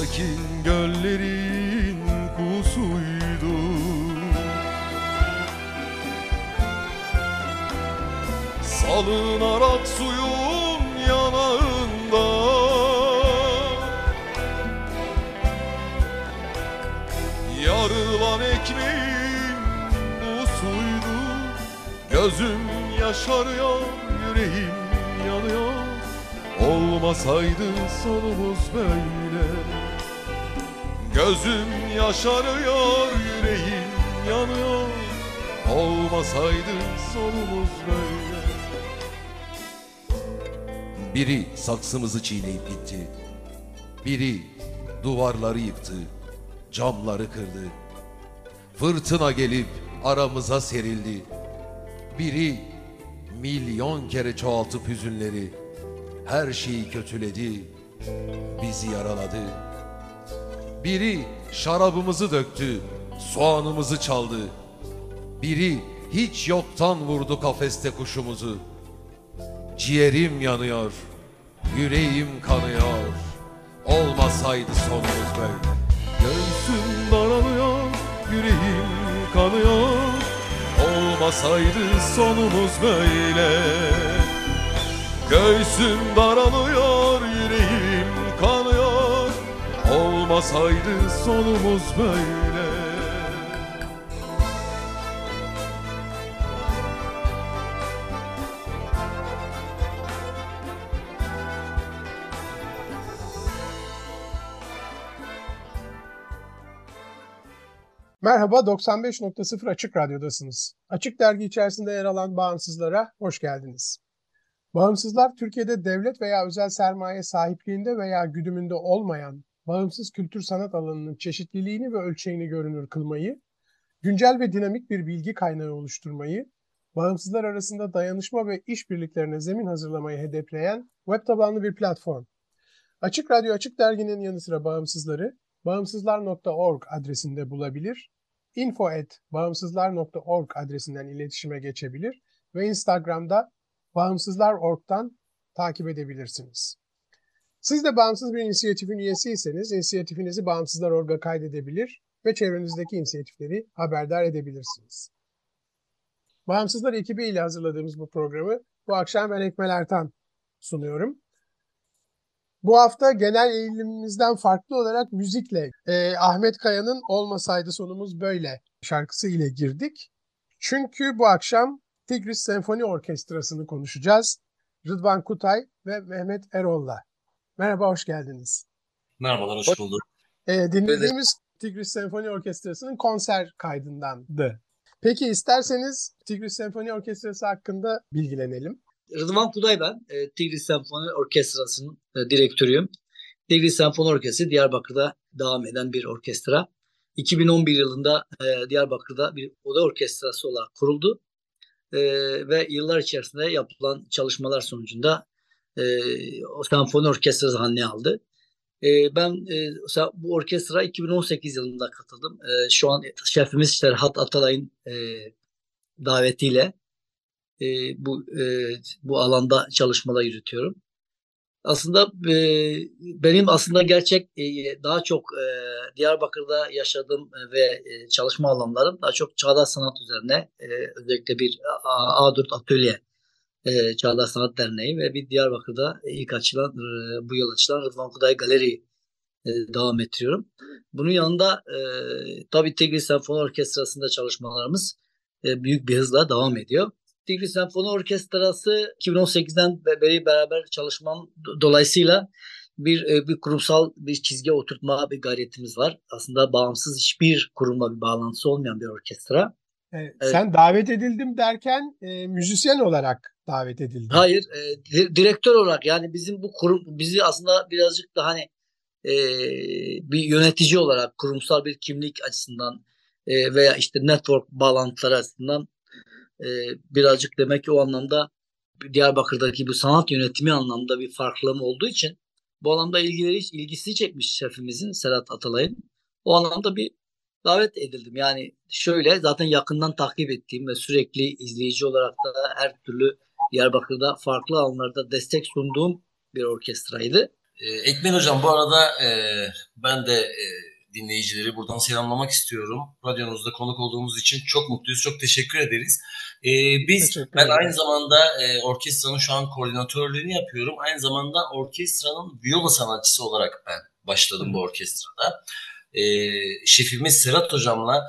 Sakin göllerin kusuydu. Salınarak suyun yanağında. Yarılan ekmeğin busuydu Gözüm yaşarıyor, yüreğim yanıyor. Olmasaydı sonumuz böyle Gözüm yaşarıyor, yüreğim yanıyor Olmasaydı sonumuz böyle Biri saksımızı çiğneyip gitti. Biri duvarları yıktı, camları kırdı. Fırtına gelip aramıza serildi. Biri milyon kere çoğaltıp hüzünleri her şeyi kötüledi, bizi yaraladı. Biri şarabımızı döktü, soğanımızı çaldı. Biri hiç yoktan vurdu kafeste kuşumuzu. Ciğerim yanıyor, yüreğim kanıyor. Olmasaydı sonumuz böyle. Göğsüm daralıyor, yüreğim kanıyor Olmasaydı sonumuz böyle Göğsüm daralıyor, Olmasaydı sonumuz böyle Merhaba, 95.0 Açık Radyo'dasınız. Açık Dergi içerisinde yer alan Bağımsızlara hoş geldiniz. Bağımsızlar, Türkiye'de devlet veya özel sermaye sahipliğinde veya güdümünde olmayan bağımsız kültür sanat alanının çeşitliliğini ve ölçeğini görünür kılmayı, güncel ve dinamik bir bilgi kaynağı oluşturmayı, bağımsızlar arasında dayanışma ve işbirliklerine zemin hazırlamayı hedefleyen web tabanlı bir platform. Açık Radyo Açık Dergi'nin yanı sıra bağımsızları bağımsızlar.org adresinde bulabilir, info@bağımsızlar.org adresinden iletişime geçebilir ve Instagram'da bağımsızlar.org'dan takip edebilirsiniz. Siz de bağımsız bir inisiyatifin üyesiyseniz inisiyatifinizi Bağımsızlar.org'a kaydedebilir ve çevrenizdeki inisiyatifleri haberdar edebilirsiniz. Bağımsızlar ekibi ile hazırladığımız bu programı bu akşam ben Ekmel Ertan sunuyorum. Bu hafta genel eğilimimizden farklı olarak müzikle e, Ahmet Kaya'nın Olmasaydı Sonumuz Böyle şarkısı ile girdik. Çünkü bu akşam Tigris Senfoni Orkestrası'nı konuşacağız. Rıdvan Kutay ve Mehmet Erol'la. Merhaba, hoş geldiniz. Merhabalar, hoş bulduk. E, dinlediğimiz Tigris Senfoni Orkestrası'nın konser kaydındandı. Peki isterseniz Tigris Senfoni Orkestrası hakkında bilgilenelim. Rıdvan Kuday ben. E, Tigris Senfoni Orkestrası'nın e, direktörüyüm. Tigris Senfoni Orkestrası Diyarbakır'da devam eden bir orkestra. 2011 yılında e, Diyarbakır'da bir oda orkestrası olarak kuruldu. E, ve yıllar içerisinde yapılan çalışmalar sonucunda e, senfoni orkestrası haline aldı. E, ben e, bu orkestra 2018 yılında katıldım. E, şu an şefimiz Serhat Atalay'ın e, davetiyle e, bu e, bu alanda çalışmalar yürütüyorum. Aslında e, benim aslında gerçek e, daha çok e, Diyarbakır'da yaşadığım ve e, çalışma alanlarım daha çok çağdaş sanat üzerine e, özellikle bir A4 atölye e, Çağdaş Sanat Derneği ve bir Diyarbakır'da ilk açılan e, bu yıl açılan Rıdvan Kuday Galeri e, devam ettiriyorum. Bunun yanında e, tabii Tigris Senfoni Orkestrası'nda çalışmalarımız e, büyük bir hızla devam ediyor. Tigris Senfoni Orkestrası 2018'den beri beraber çalışmam dolayısıyla bir e, bir kurumsal bir çizgi oturtma bir gayretimiz var. Aslında bağımsız hiçbir kurumla bir bağlantısı olmayan bir orkestra. Evet. Sen davet edildim derken e, müzisyen olarak davet edildin. Hayır, e, direktör olarak yani bizim bu kurum bizi aslında birazcık da hani e, bir yönetici olarak kurumsal bir kimlik açısından e, veya işte network bağlantıları açısından e, birazcık demek ki o anlamda Diyarbakır'daki bu sanat yönetimi anlamda bir farklılığım olduğu için bu alanda ilgileri ilgisi çekmiş şefimizin Serhat Atalay'ın. O anlamda bir davet edildim. Yani şöyle zaten yakından takip ettiğim ve sürekli izleyici olarak da her türlü Diyarbakır'da farklı alanlarda destek sunduğum bir orkestraydı. Ee, Ekmen Hocam bu arada e, ben de e, dinleyicileri buradan selamlamak istiyorum. Radyonuzda konuk olduğumuz için çok mutluyuz. Çok teşekkür ederiz. E, biz teşekkür ben aynı zamanda e, orkestranın şu an koordinatörlüğünü yapıyorum. Aynı zamanda orkestranın viola sanatçısı olarak ben başladım Hı. bu orkestrada. E, şefimiz Serhat Hocam'la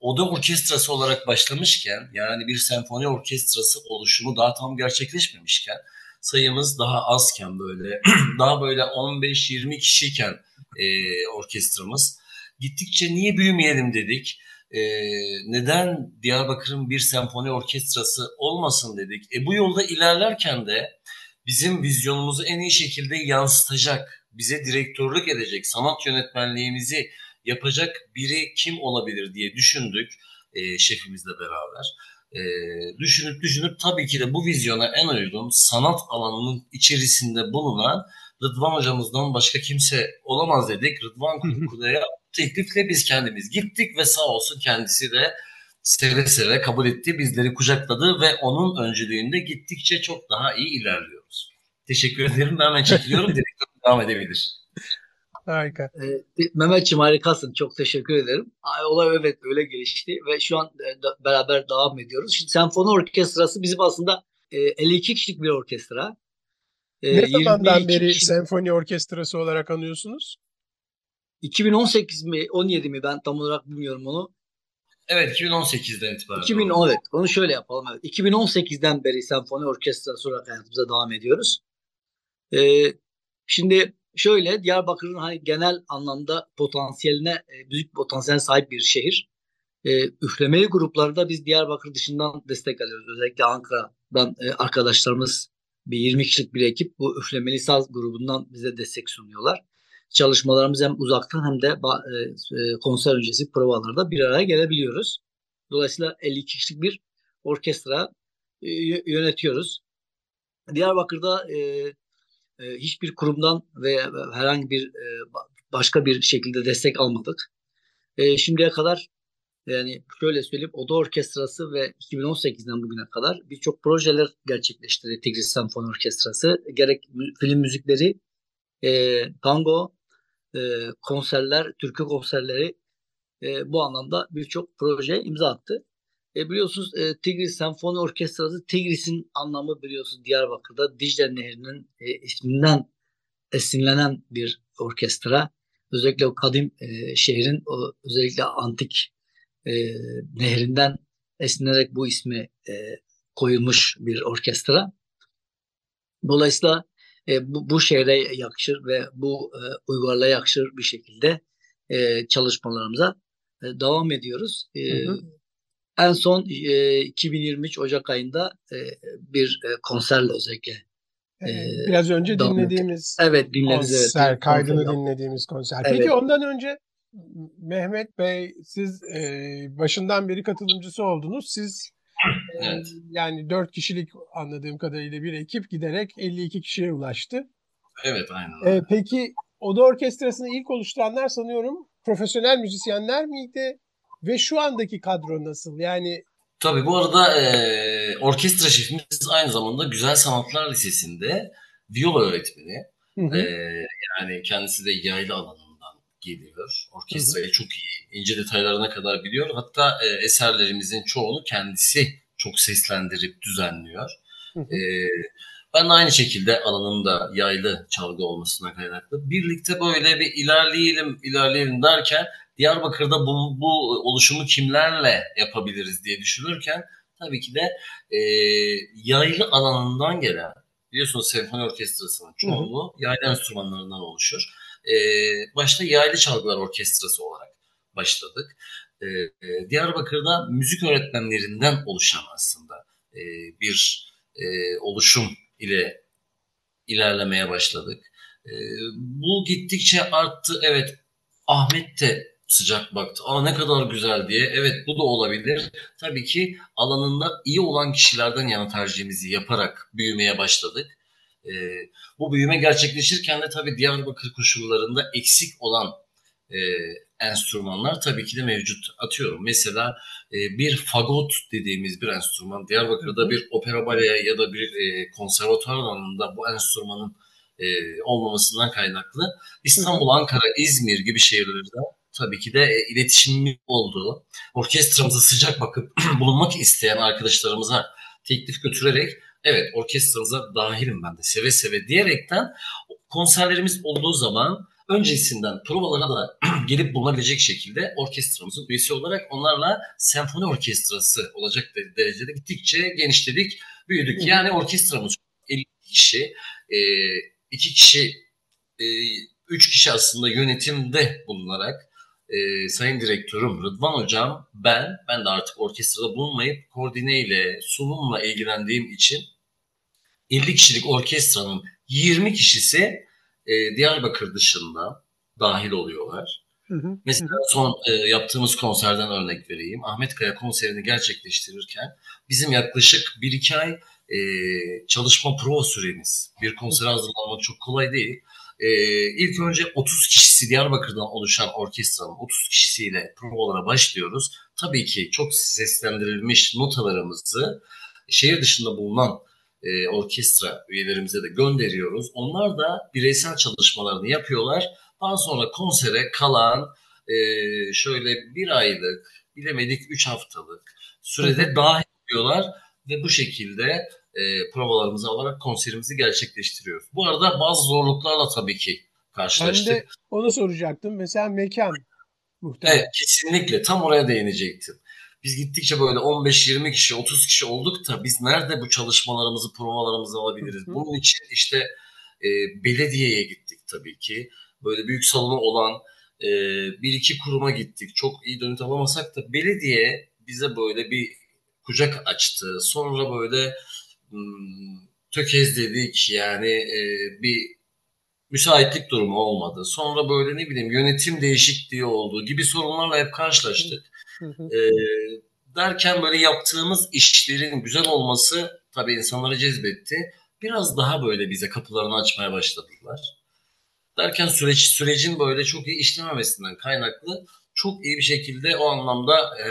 oda orkestrası olarak başlamışken yani bir senfoni orkestrası oluşumu daha tam gerçekleşmemişken sayımız daha azken böyle daha böyle 15-20 kişiyken e, orkestramız gittikçe niye büyümeyelim dedik. E, neden Diyarbakır'ın bir senfoni orkestrası olmasın dedik. E, bu yolda ilerlerken de bizim vizyonumuzu en iyi şekilde yansıtacak, bize direktörlük edecek, sanat yönetmenliğimizi yapacak biri kim olabilir diye düşündük e, şefimizle beraber. E, düşünüp düşünüp tabii ki de bu vizyona en uygun sanat alanının içerisinde bulunan Rıdvan hocamızdan başka kimse olamaz dedik. Rıdvan Kuda'ya teklifle biz kendimiz gittik ve sağ olsun kendisi de seve seve kabul etti. Bizleri kucakladı ve onun öncülüğünde gittikçe çok daha iyi ilerliyoruz. Teşekkür ederim. Ben hemen çekiliyorum. Direktör devam edebilir. Harika. Ee, Mehmetciğim harikasın. Çok teşekkür ederim. Olay evet öyle gelişti ve şu an e, da, beraber devam ediyoruz. Şimdi senfoni orkestrası bizim aslında e, 52 kişilik bir orkestra. E, ne zamandan beri kişilik... senfoni orkestrası olarak anıyorsunuz? 2018 mi 17 mi ben tam olarak bilmiyorum onu. Evet 2018'den itibaren. 2000, evet onu şöyle yapalım. Evet. 2018'den beri senfoni orkestrası olarak hayatımıza devam ediyoruz. Ee, şimdi şöyle Diyarbakır'ın hani genel anlamda potansiyeline e, büyük potansiyel sahip bir şehir. E, üflemeli gruplarda biz Diyarbakır dışından destek alıyoruz. Özellikle Ankara'dan e, arkadaşlarımız bir 20 kişilik bir ekip bu üflemeli saz grubundan bize destek sunuyorlar. Çalışmalarımız hem uzaktan hem de e, e, konser öncesi provalarda bir araya gelebiliyoruz. Dolayısıyla 52 kişilik bir orkestra e, yönetiyoruz. Diyarbakır'da e, e, hiçbir kurumdan veya herhangi bir e, başka bir şekilde destek almadık. E, şimdiye kadar yani şöyle söyleyeyim Oda Orkestrası ve 2018'den bugüne kadar birçok projeler gerçekleştirdi Tigris Senfoni Orkestrası. Gerek film müzikleri, e, tango, e, konserler, türkü konserleri e, bu anlamda birçok proje imza attı. E, biliyorsunuz e, Tigris Senfoni Orkestrası Tigris'in anlamı biliyorsunuz Diyarbakır'da Dicle Nehri'nin e, isminden esinlenen bir orkestra. Özellikle o kadim e, şehrin o özellikle antik e, nehrinden esinlenerek bu ismi e, koyulmuş bir orkestra. Dolayısıyla e, bu, bu şehre yakışır ve bu e, uygarlığa yakışır bir şekilde e, çalışmalarımıza e, devam ediyoruz. E, hı hı. En son e, 2023 Ocak ayında e, bir e, konserle özellikle. E, Biraz önce dinlediğimiz evet, dinlediğimiz, konser, evet, kaydını konser. dinlediğimiz konser. Peki evet. ondan önce Mehmet Bey siz e, başından beri katılımcısı oldunuz. Siz Evet. Yani 4 kişilik anladığım kadarıyla bir ekip giderek 52 kişiye ulaştı. Evet aynen. Ee, peki Oda Orkestrası'nı ilk oluşturanlar sanıyorum profesyonel müzisyenler miydi? Ve şu andaki kadro nasıl? Yani Tabii bu arada e, orkestra şefimiz aynı zamanda Güzel Sanatlar Lisesi'nde viola öğretmeni. hı hı, E, yani kendisi de yaylı alanından geliyor. Orkestrayı çok iyi, ince detaylarına kadar biliyor. Hatta e, eserlerimizin çoğunu kendisi çok seslendirip düzenliyor. hı hı. E, ben aynı şekilde alanımda yaylı çalgı olmasına kaynaklı. Birlikte böyle bir ilerleyelim, ilerleyelim derken Diyarbakır'da bu, bu oluşumu kimlerle yapabiliriz diye düşünürken tabii ki de e, yaylı alanından gelen biliyorsunuz senfoni orkestrasının çoğunluğu yaylı enstrümanlarından oluşur. E, başta yaylı çalgılar orkestrası olarak başladık. E, e, Diyarbakır'da müzik öğretmenlerinden oluşan aslında e, bir e, oluşum ile ilerlemeye başladık. E, bu gittikçe arttı. Evet Ahmet de sıcak baktı. Aa ne kadar güzel diye. Evet bu da olabilir. Tabii ki alanında iyi olan kişilerden yana tercihimizi yaparak büyümeye başladık. Ee, bu büyüme gerçekleşirken de tabii Diyarbakır koşullarında eksik olan e, enstrümanlar tabii ki de mevcut. Atıyorum mesela e, bir fagot dediğimiz bir enstrüman. Diyarbakır'da bir opera baleye ya da bir e, konservatuar alanında bu enstrümanın e, olmamasından kaynaklı İstanbul, Ankara, İzmir gibi şehirlerde tabii ki de e, iletişimin olduğu, orkestramıza sıcak bakıp bulunmak isteyen arkadaşlarımıza teklif götürerek evet orkestramıza dahilim ben de seve seve diyerekten konserlerimiz olduğu zaman öncesinden provalara da gelip bulunabilecek şekilde orkestramızın üyesi olarak onlarla senfoni orkestrası olacak de- derecede gittikçe genişledik, büyüdük. Yani orkestramız 50 kişi, e, iki kişi, e, üç kişi aslında yönetimde bulunarak e, Sayın Direktörüm Rıdvan Hocam, ben, ben de artık orkestrada bulunmayıp koordine ile, sunumla ilgilendiğim için 50 kişilik orkestranın 20 kişisi e, Diyarbakır dışında dahil oluyorlar. Hı hı. Mesela son e, yaptığımız konserden örnek vereyim. Ahmet Kaya konserini gerçekleştirirken bizim yaklaşık 1-2 ay e, çalışma prova süremiz. Bir konsere hazırlanmak çok kolay değil. E, ilk önce 30 kişisi Diyarbakır'dan oluşan orkestranın 30 kişisiyle provalara başlıyoruz. Tabii ki çok seslendirilmiş notalarımızı şehir dışında bulunan e, orkestra üyelerimize de gönderiyoruz. Onlar da bireysel çalışmalarını yapıyorlar. Daha sonra konsere kalan e, şöyle bir aylık, bilemedik üç haftalık sürede dahil ediyorlar ve bu şekilde e, provalarımızı alarak konserimizi gerçekleştiriyoruz. Bu arada bazı zorluklarla tabii ki Ben karşılaştık. de onu soracaktım. Mesela mekan muhtemelen. Evet kesinlikle tam oraya değinecektim. Biz gittikçe böyle 15-20 kişi, 30 kişi olduk da biz nerede bu çalışmalarımızı, provalarımızı alabiliriz? Hı hı. Bunun için işte e, belediyeye gittik tabii ki. Böyle büyük salonu olan e, bir iki kuruma gittik. Çok iyi dönüt alamasak da belediye bize böyle bir kucak açtı. Sonra böyle tökezledik yani e, bir müsaitlik durumu olmadı. Sonra böyle ne bileyim yönetim değişikliği oldu gibi sorunlarla hep karşılaştık. Ee, derken böyle yaptığımız işlerin güzel olması tabii insanları cezbetti. Biraz daha böyle bize kapılarını açmaya başladılar. Derken süreç sürecin böyle çok iyi işlememesinden kaynaklı çok iyi bir şekilde o anlamda e,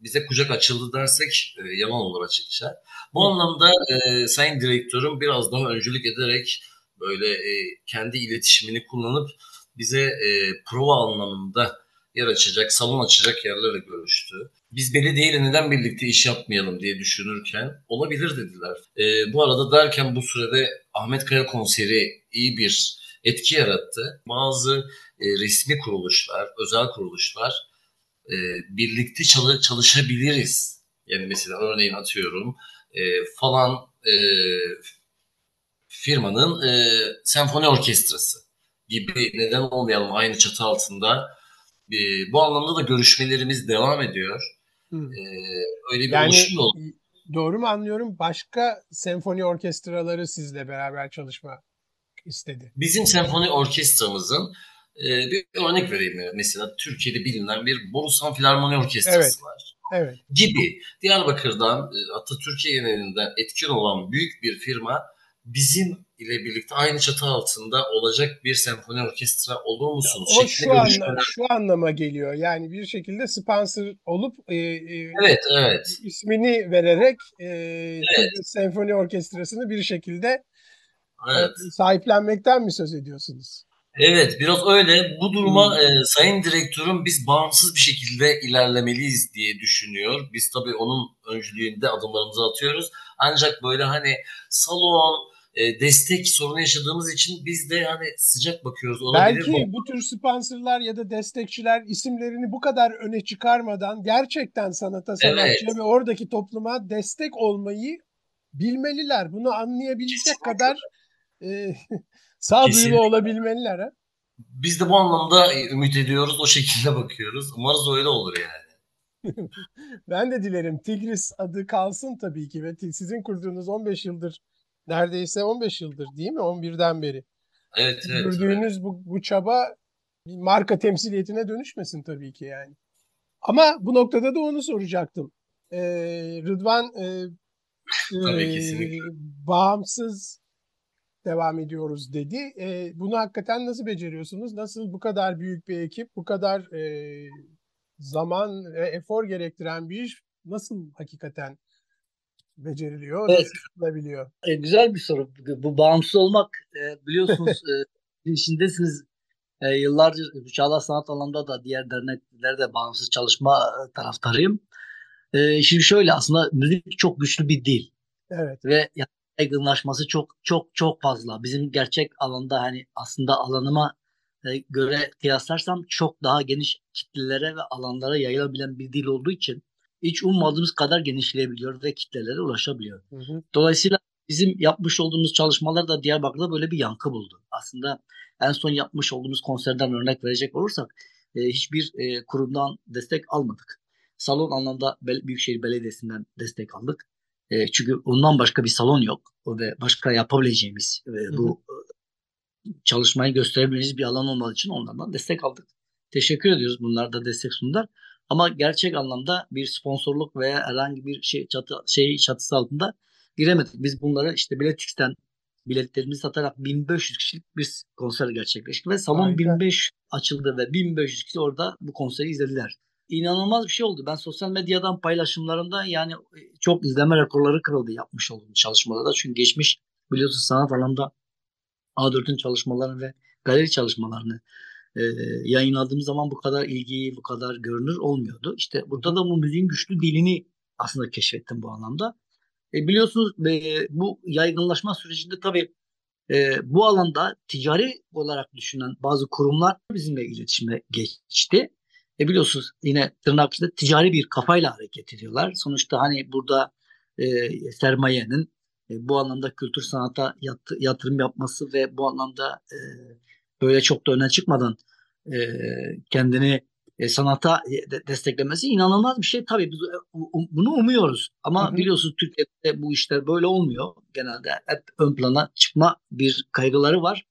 bize kucak açıldı dersek e, yalan olur açıkça. Bu anlamda e, Sayın Direktörüm biraz daha öncülük ederek böyle e, kendi iletişimini kullanıp bize e, prova anlamında yer açacak, salon açacak yerlerle görüştü. Biz belediyeyle neden birlikte iş yapmayalım diye düşünürken olabilir dediler. E, bu arada derken bu sürede Ahmet Kaya konseri iyi bir etki yarattı. Bazı e, resmi kuruluşlar, özel kuruluşlar e, birlikte çalı- çalışabiliriz. Yani mesela örneğin atıyorum e, falan e, firmanın e, senfoni orkestrası gibi neden olmayalım aynı çatı altında. E, bu anlamda da görüşmelerimiz devam ediyor. Hı. E, öyle bir Yani oluşum da oldu. doğru mu anlıyorum? Başka senfoni orkestraları sizle beraber çalışma istedi. Bizim senfoni orkestramızın e, bir örnek vereyim. Mesela Türkiye'de bilinen bir Borusan Filarmoni Orkestrası Evet. var. Evet. gibi Diyarbakır'dan e, hatta Türkiye genelinden etkin olan büyük bir firma bizim ile birlikte aynı çatı altında olacak bir senfoni orkestra olur musunuz? O şu, anla, şu anlama geliyor. Yani bir şekilde sponsor olup e, e, Evet, evet. ismini vererek e, Türk senfoni orkestrasını bir şekilde Evet. e, sahiplenmekten mi söz ediyorsunuz? Evet biraz öyle. Bu duruma Hmm. e, sayın direktörüm biz bağımsız bir şekilde ilerlemeliyiz diye düşünüyor. Biz tabii onun öncülüğünde adımlarımızı atıyoruz. Ancak böyle hani salon, e, destek sorunu yaşadığımız için biz de hani sıcak bakıyoruz. Olabilir Belki bu tür sponsorlar ya da destekçiler isimlerini bu kadar öne çıkarmadan gerçekten sanata, sanatçıya ve oradaki topluma destek olmayı bilmeliler. Bunu anlayabilecek Kesinlikle. kadar e, sağduyulu olabilmeliler. Ha? Biz de bu anlamda e, ümit ediyoruz. O şekilde bakıyoruz. Umarız öyle olur yani. Ben de dilerim Tigris adı kalsın tabii ki ve sizin kurduğunuz 15 yıldır neredeyse 15 yıldır değil mi? 11'den beri. Evet evet. Sürdüğünüz bu, bu çaba bir marka temsiliyetine dönüşmesin tabii ki yani. Ama bu noktada da onu soracaktım. Ee, Rıdvan e, Tabii, e, kesinlikle. bağımsız devam ediyoruz dedi. E, bunu hakikaten nasıl beceriyorsunuz? Nasıl bu kadar büyük bir ekip, bu kadar e, zaman ve efor gerektiren bir iş nasıl hakikaten beceriliyor, Evet. nasıl yapılabiliyor? E, güzel bir soru. Bu bağımsız olmak e, biliyorsunuz e, içindesiniz. E, yıllardır bu Çağdaş Sanat alanında da diğer derneklerde bağımsız çalışma e, taraftarıyım. E, şimdi şöyle aslında müzik çok güçlü bir dil Evet. ve yaygınlaşması çok çok çok fazla. Bizim gerçek alanda hani aslında alanıma e, göre kıyaslarsam çok daha geniş kitlelere ve alanlara yayılabilen bir dil olduğu için hiç ummadığımız kadar genişleyebiliyor ve kitlelere ulaşabiliyor. Hı hı. Dolayısıyla bizim yapmış olduğumuz çalışmalar da Diyarbakır'da böyle bir yankı buldu. Aslında en son yapmış olduğumuz konserden örnek verecek olursak e, hiçbir e, kurumdan destek almadık. Salon anlamda Büyükşehir Belediyesi'nden destek aldık. E, çünkü ondan başka bir salon yok ve başka yapabileceğimiz e, bu e, çalışmayı gösterebileceğimiz bir alan olmadığı için onlardan destek aldık. Teşekkür ediyoruz. Bunlar da destek sundular. Ama gerçek anlamda bir sponsorluk veya herhangi bir şey çatı şey çatısı altında giremedik. Biz bunları işte Biletix'ten biletlerimizi satarak 1500 kişilik bir konser gerçekleşti ve salon Harika. 1500 açıldı ve 1500 kişi orada bu konseri izlediler. İnanılmaz bir şey oldu. Ben sosyal medyadan paylaşımlarında yani e, çok izleme rekorları kırıldı yapmış olduğum çalışmalarda. Çünkü geçmiş biliyorsunuz sanat alanında A4'ün çalışmalarını ve galeri çalışmalarını e, yayınladığımız zaman bu kadar ilgi, bu kadar görünür olmuyordu. İşte burada da bu müziğin güçlü dilini aslında keşfettim bu anlamda. E, biliyorsunuz e, bu yaygınlaşma sürecinde tabii e, bu alanda ticari olarak düşünen bazı kurumlar bizimle iletişime geçti. E biliyorsunuz yine tırnak içinde ticari bir kafayla hareket ediyorlar. Sonuçta hani burada e, sermayenin e, bu anlamda kültür sanata yat- yatırım yapması ve bu anlamda e, böyle çok da öne çıkmadan e, kendini e, sanata de- desteklemesi inanılmaz bir şey. Tabii biz e, u- bunu umuyoruz. Ama Hı hı. biliyorsunuz Türkiye'de bu işler böyle olmuyor. Genelde hep ön plana çıkma bir kaygıları var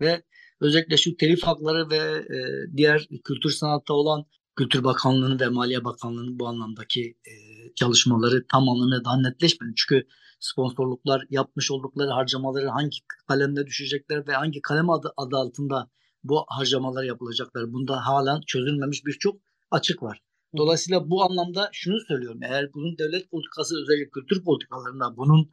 ve özellikle şu telif hakları ve e, diğer kültür sanatta olan Kültür Bakanlığı'nın ve Maliye Bakanlığı'nın bu anlamdaki e, çalışmaları tam anlamıyla daha netleşmedi. Çünkü sponsorluklar yapmış oldukları harcamaları hangi kalemde düşecekler ve hangi kalem adı, adı altında bu harcamalar yapılacaklar. Bunda halen çözülmemiş birçok açık var. Dolayısıyla bu anlamda şunu söylüyorum. Eğer bunun devlet politikası özellikle kültür politikalarında bunun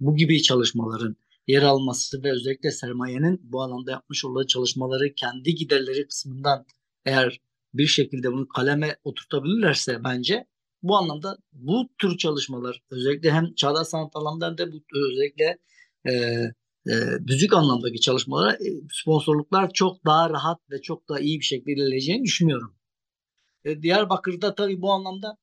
bu gibi çalışmaların yer alması ve özellikle sermayenin bu alanda yapmış olduğu çalışmaları kendi giderleri kısmından eğer bir şekilde bunu kaleme oturtabilirlerse bence bu anlamda bu tür çalışmalar özellikle hem çağdaş sanat alanında hem de bu özellikle e, e, müzik anlamdaki çalışmalara e, sponsorluklar çok daha rahat ve çok daha iyi bir şekilde ilerleyeceğini düşünüyorum. E, Diyarbakır'da tabii bu anlamda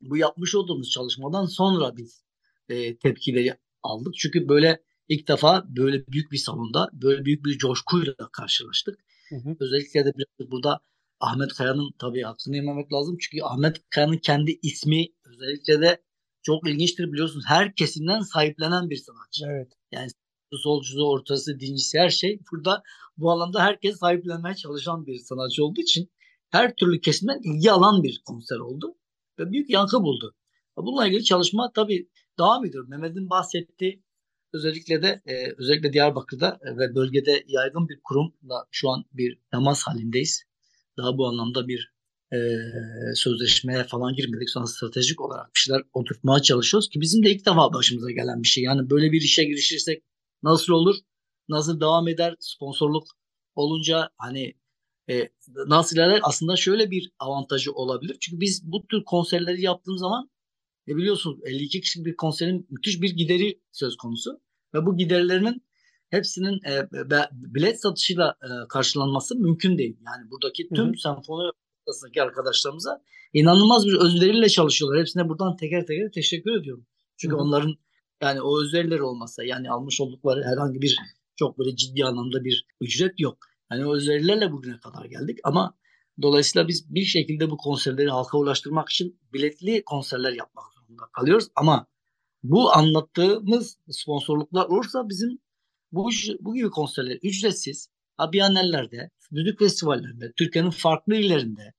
bu yapmış olduğumuz çalışmadan sonra biz e, tepkileri aldık. Çünkü böyle ilk defa böyle büyük bir salonda böyle büyük bir coşkuyla karşılaştık. Hı hı. Özellikle de biraz burada Ahmet Kaya'nın tabii hakkını yememek lazım. Çünkü Ahmet Kaya'nın kendi ismi özellikle de çok ilginçtir biliyorsunuz. Her kesimden sahiplenen bir sanatçı. Evet. Solcusu, ortası, dincisi her şey. Burada bu alanda herkes sahiplenmeye çalışan bir sanatçı olduğu için her türlü kesimden ilgi alan bir konser oldu. ve büyük yankı buldu. Bununla ilgili çalışma tabii devam ediyor. Mehmet'in bahsettiği özellikle de e, özellikle Diyarbakır'da e, ve bölgede yaygın bir kurumla şu an bir temas halindeyiz. Daha bu anlamda bir e, sözleşmeye falan girmedik. Sonra stratejik olarak bir şeyler oturtmaya çalışıyoruz ki bizim de ilk defa başımıza gelen bir şey. Yani böyle bir işe girişirsek nasıl olur? Nasıl devam eder? Sponsorluk olunca hani e, nasıl ilerler? Aslında şöyle bir avantajı olabilir. Çünkü biz bu tür konserleri yaptığımız zaman e biliyorsunuz 52 kişilik bir konserin müthiş bir gideri söz konusu. Ve bu giderlerinin hepsinin e, bilet satışıyla e, karşılanması mümkün değil. Yani buradaki tüm hı hı. senfoni ortasındaki arkadaşlarımıza inanılmaz bir özveriyle çalışıyorlar. Hepsine buradan teker teker teşekkür ediyorum. Çünkü hı hı. onların yani o özverileri olmasa yani almış oldukları herhangi bir çok böyle ciddi anlamda bir ücret yok. Yani o özverilerle bugüne kadar geldik ama dolayısıyla biz bir şekilde bu konserleri halka ulaştırmak için biletli konserler yapmak zorunda kalıyoruz. Ama bu anlattığımız sponsorluklar olursa bizim bu, bu gibi konserler ücretsiz. Biyanellerde, müzik festivallerinde, Türkiye'nin farklı illerinde.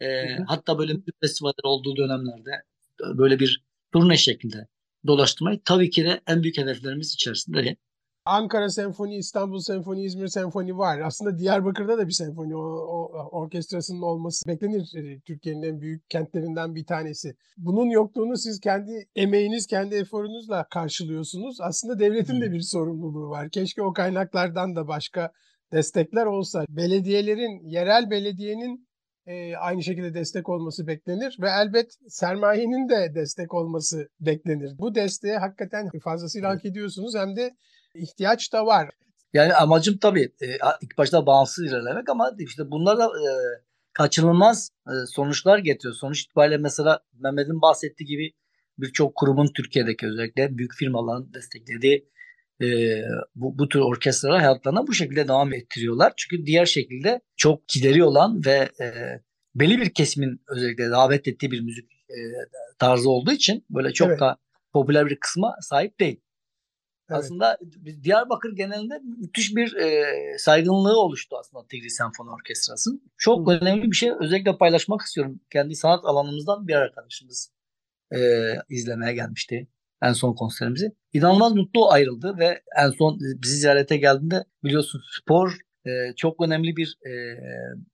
E, hatta böyle müzik festivaller olduğu dönemlerde böyle bir turne şeklinde dolaştırmayı tabii ki de en büyük hedeflerimiz içerisinde. Ankara Senfoni, İstanbul Senfoni, İzmir Senfoni var. Aslında Diyarbakır'da da bir senfoni o, o, orkestrasının olması beklenir. E, Türkiye'nin en büyük kentlerinden bir tanesi. Bunun yokluğunu siz kendi emeğiniz, kendi eforunuzla karşılıyorsunuz. Aslında devletin de bir sorumluluğu var. Keşke o kaynaklardan da başka destekler olsa. Belediyelerin, yerel belediyenin e, aynı şekilde destek olması beklenir ve elbet sermayenin de destek olması beklenir. Bu desteği hakikaten fazlasıyla hak ediyorsunuz hem de ihtiyaç da var. Yani amacım tabii e, ilk başta bağımsız ilerlemek ama işte bunlar da e, kaçınılmaz e, sonuçlar getiriyor. Sonuç itibariyle mesela Mehmet'in bahsettiği gibi birçok kurumun Türkiye'deki özellikle büyük firmaların desteklediği e, bu, bu tür orkestralar hayatlarına bu şekilde devam ettiriyorlar. Çünkü diğer şekilde çok gideri olan ve e, belli bir kesimin özellikle davet ettiği bir müzik e, tarzı olduğu için böyle çok evet. da popüler bir kısma sahip değil. Evet. Aslında Diyarbakır genelinde müthiş bir e, saygınlığı oluştu aslında Tigris Senfoni Orkestrası'nın. Çok Hı. önemli bir şey özellikle paylaşmak istiyorum. Kendi sanat alanımızdan bir arkadaşımız e, izlemeye gelmişti en son konserimizi. İnanılmaz mutlu ayrıldı ve en son bizi ziyarete geldiğinde biliyorsun spor e, çok önemli bir e,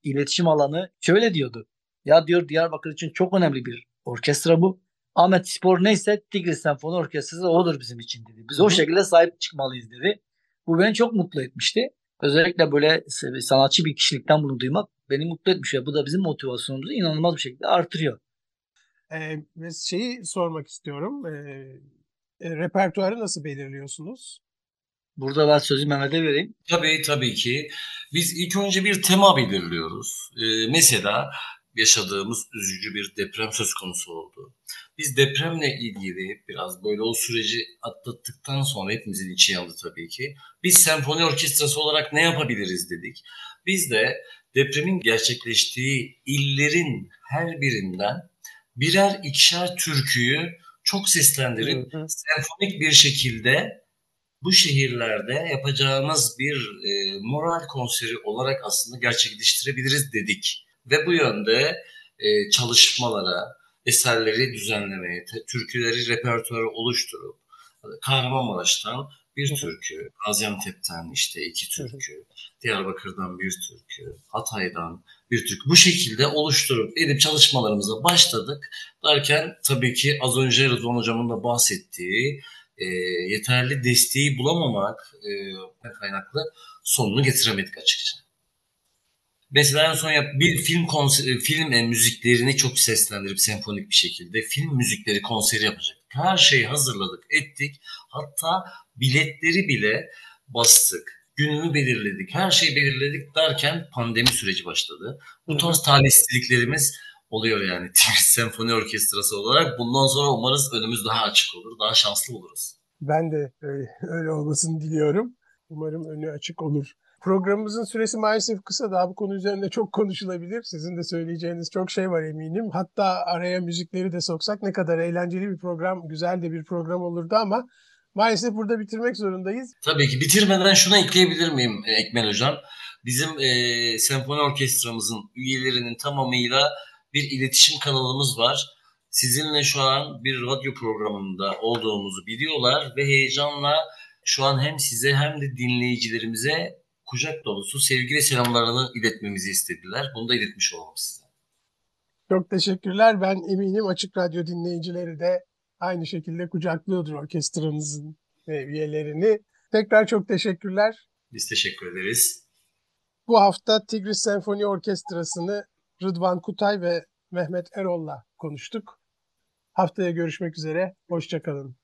iletişim alanı. Şöyle diyordu. Ya diyor Diyarbakır için çok önemli bir orkestra bu. Ahmet Spor neyse Tigris Senfoni Orkestrası odur bizim için dedi. Biz Hı-hı. o şekilde sahip çıkmalıyız dedi. Bu beni çok mutlu etmişti. Özellikle böyle sanatçı bir kişilikten bunu duymak beni mutlu etmiş bu da bizim motivasyonumuzu inanılmaz bir şekilde artırıyor. Ee, ve şeyi sormak istiyorum. Ee, e, repertuarı nasıl belirliyorsunuz? Burada ben sözü Mehmet'e vereyim. Tabii tabii ki. Biz ilk önce bir tema belirliyoruz. Ee, mesela yaşadığımız üzücü bir deprem söz konusu oldu. Biz depremle ilgili biraz böyle o süreci atlattıktan sonra hepimizin içi yandı tabii ki. Biz senfoni orkestrası olarak ne yapabiliriz dedik. Biz de depremin gerçekleştiği illerin her birinden birer ikişer türküyü çok seslendirip hı hı. senfonik bir şekilde bu şehirlerde yapacağımız bir e, moral konseri olarak aslında gerçekleştirebiliriz dedik. Ve bu yönde e, çalışmalara, eserleri düzenlemeye, türküleri repertuarı oluşturup Kahramanmaraş'tan bir türkü, Gaziantep'ten işte iki türkü, Diyarbakır'dan bir türkü, Hatay'dan bir türkü. Bu şekilde oluşturup edip çalışmalarımıza başladık. Derken tabii ki az önce Rıdvan Hocam'ın da bahsettiği e, yeterli desteği bulamamak e, kaynaklı sonunu getiremedik açıkça. Mesela en son yap bir film konser, film e, müziklerini çok seslendirip senfonik bir şekilde film müzikleri konseri yapacaktık. Her şeyi hazırladık, ettik. Hatta biletleri bile bastık. Gününü belirledik. Her şeyi belirledik derken pandemi süreci başladı. Bu tarz talihsizliklerimiz oluyor yani Tigris Senfoni Orkestrası olarak. Bundan sonra umarız önümüz daha açık olur, daha şanslı oluruz. Ben de öyle, öyle olmasını diliyorum. Umarım önü açık olur. Programımızın süresi maalesef kısa. Daha bu konu üzerinde çok konuşulabilir. Sizin de söyleyeceğiniz çok şey var eminim. Hatta araya müzikleri de soksak ne kadar eğlenceli bir program, güzel de bir program olurdu ama maalesef burada bitirmek zorundayız. Tabii ki. Bitirmeden şuna ekleyebilir miyim e, Ekmel Hocam? Bizim e, senfoni orkestramızın üyelerinin tamamıyla bir iletişim kanalımız var. sizinle şu an bir radyo programında olduğumuzu biliyorlar ve heyecanla şu an hem size hem de dinleyicilerimize kucak dolusu sevgi ve selamlarını iletmemizi istediler. Bunu da iletmiş olalım size. Çok teşekkürler. Ben eminim Açık Radyo dinleyicileri de aynı şekilde kucaklıyordur orkestranızın e, üyelerini. Tekrar çok teşekkürler. Biz teşekkür ederiz. Bu hafta Tigris Senfoni Orkestrası'nı Rıdvan Kutay ve Mehmet Erol'la konuştuk. Haftaya görüşmek üzere. Hoşçakalın.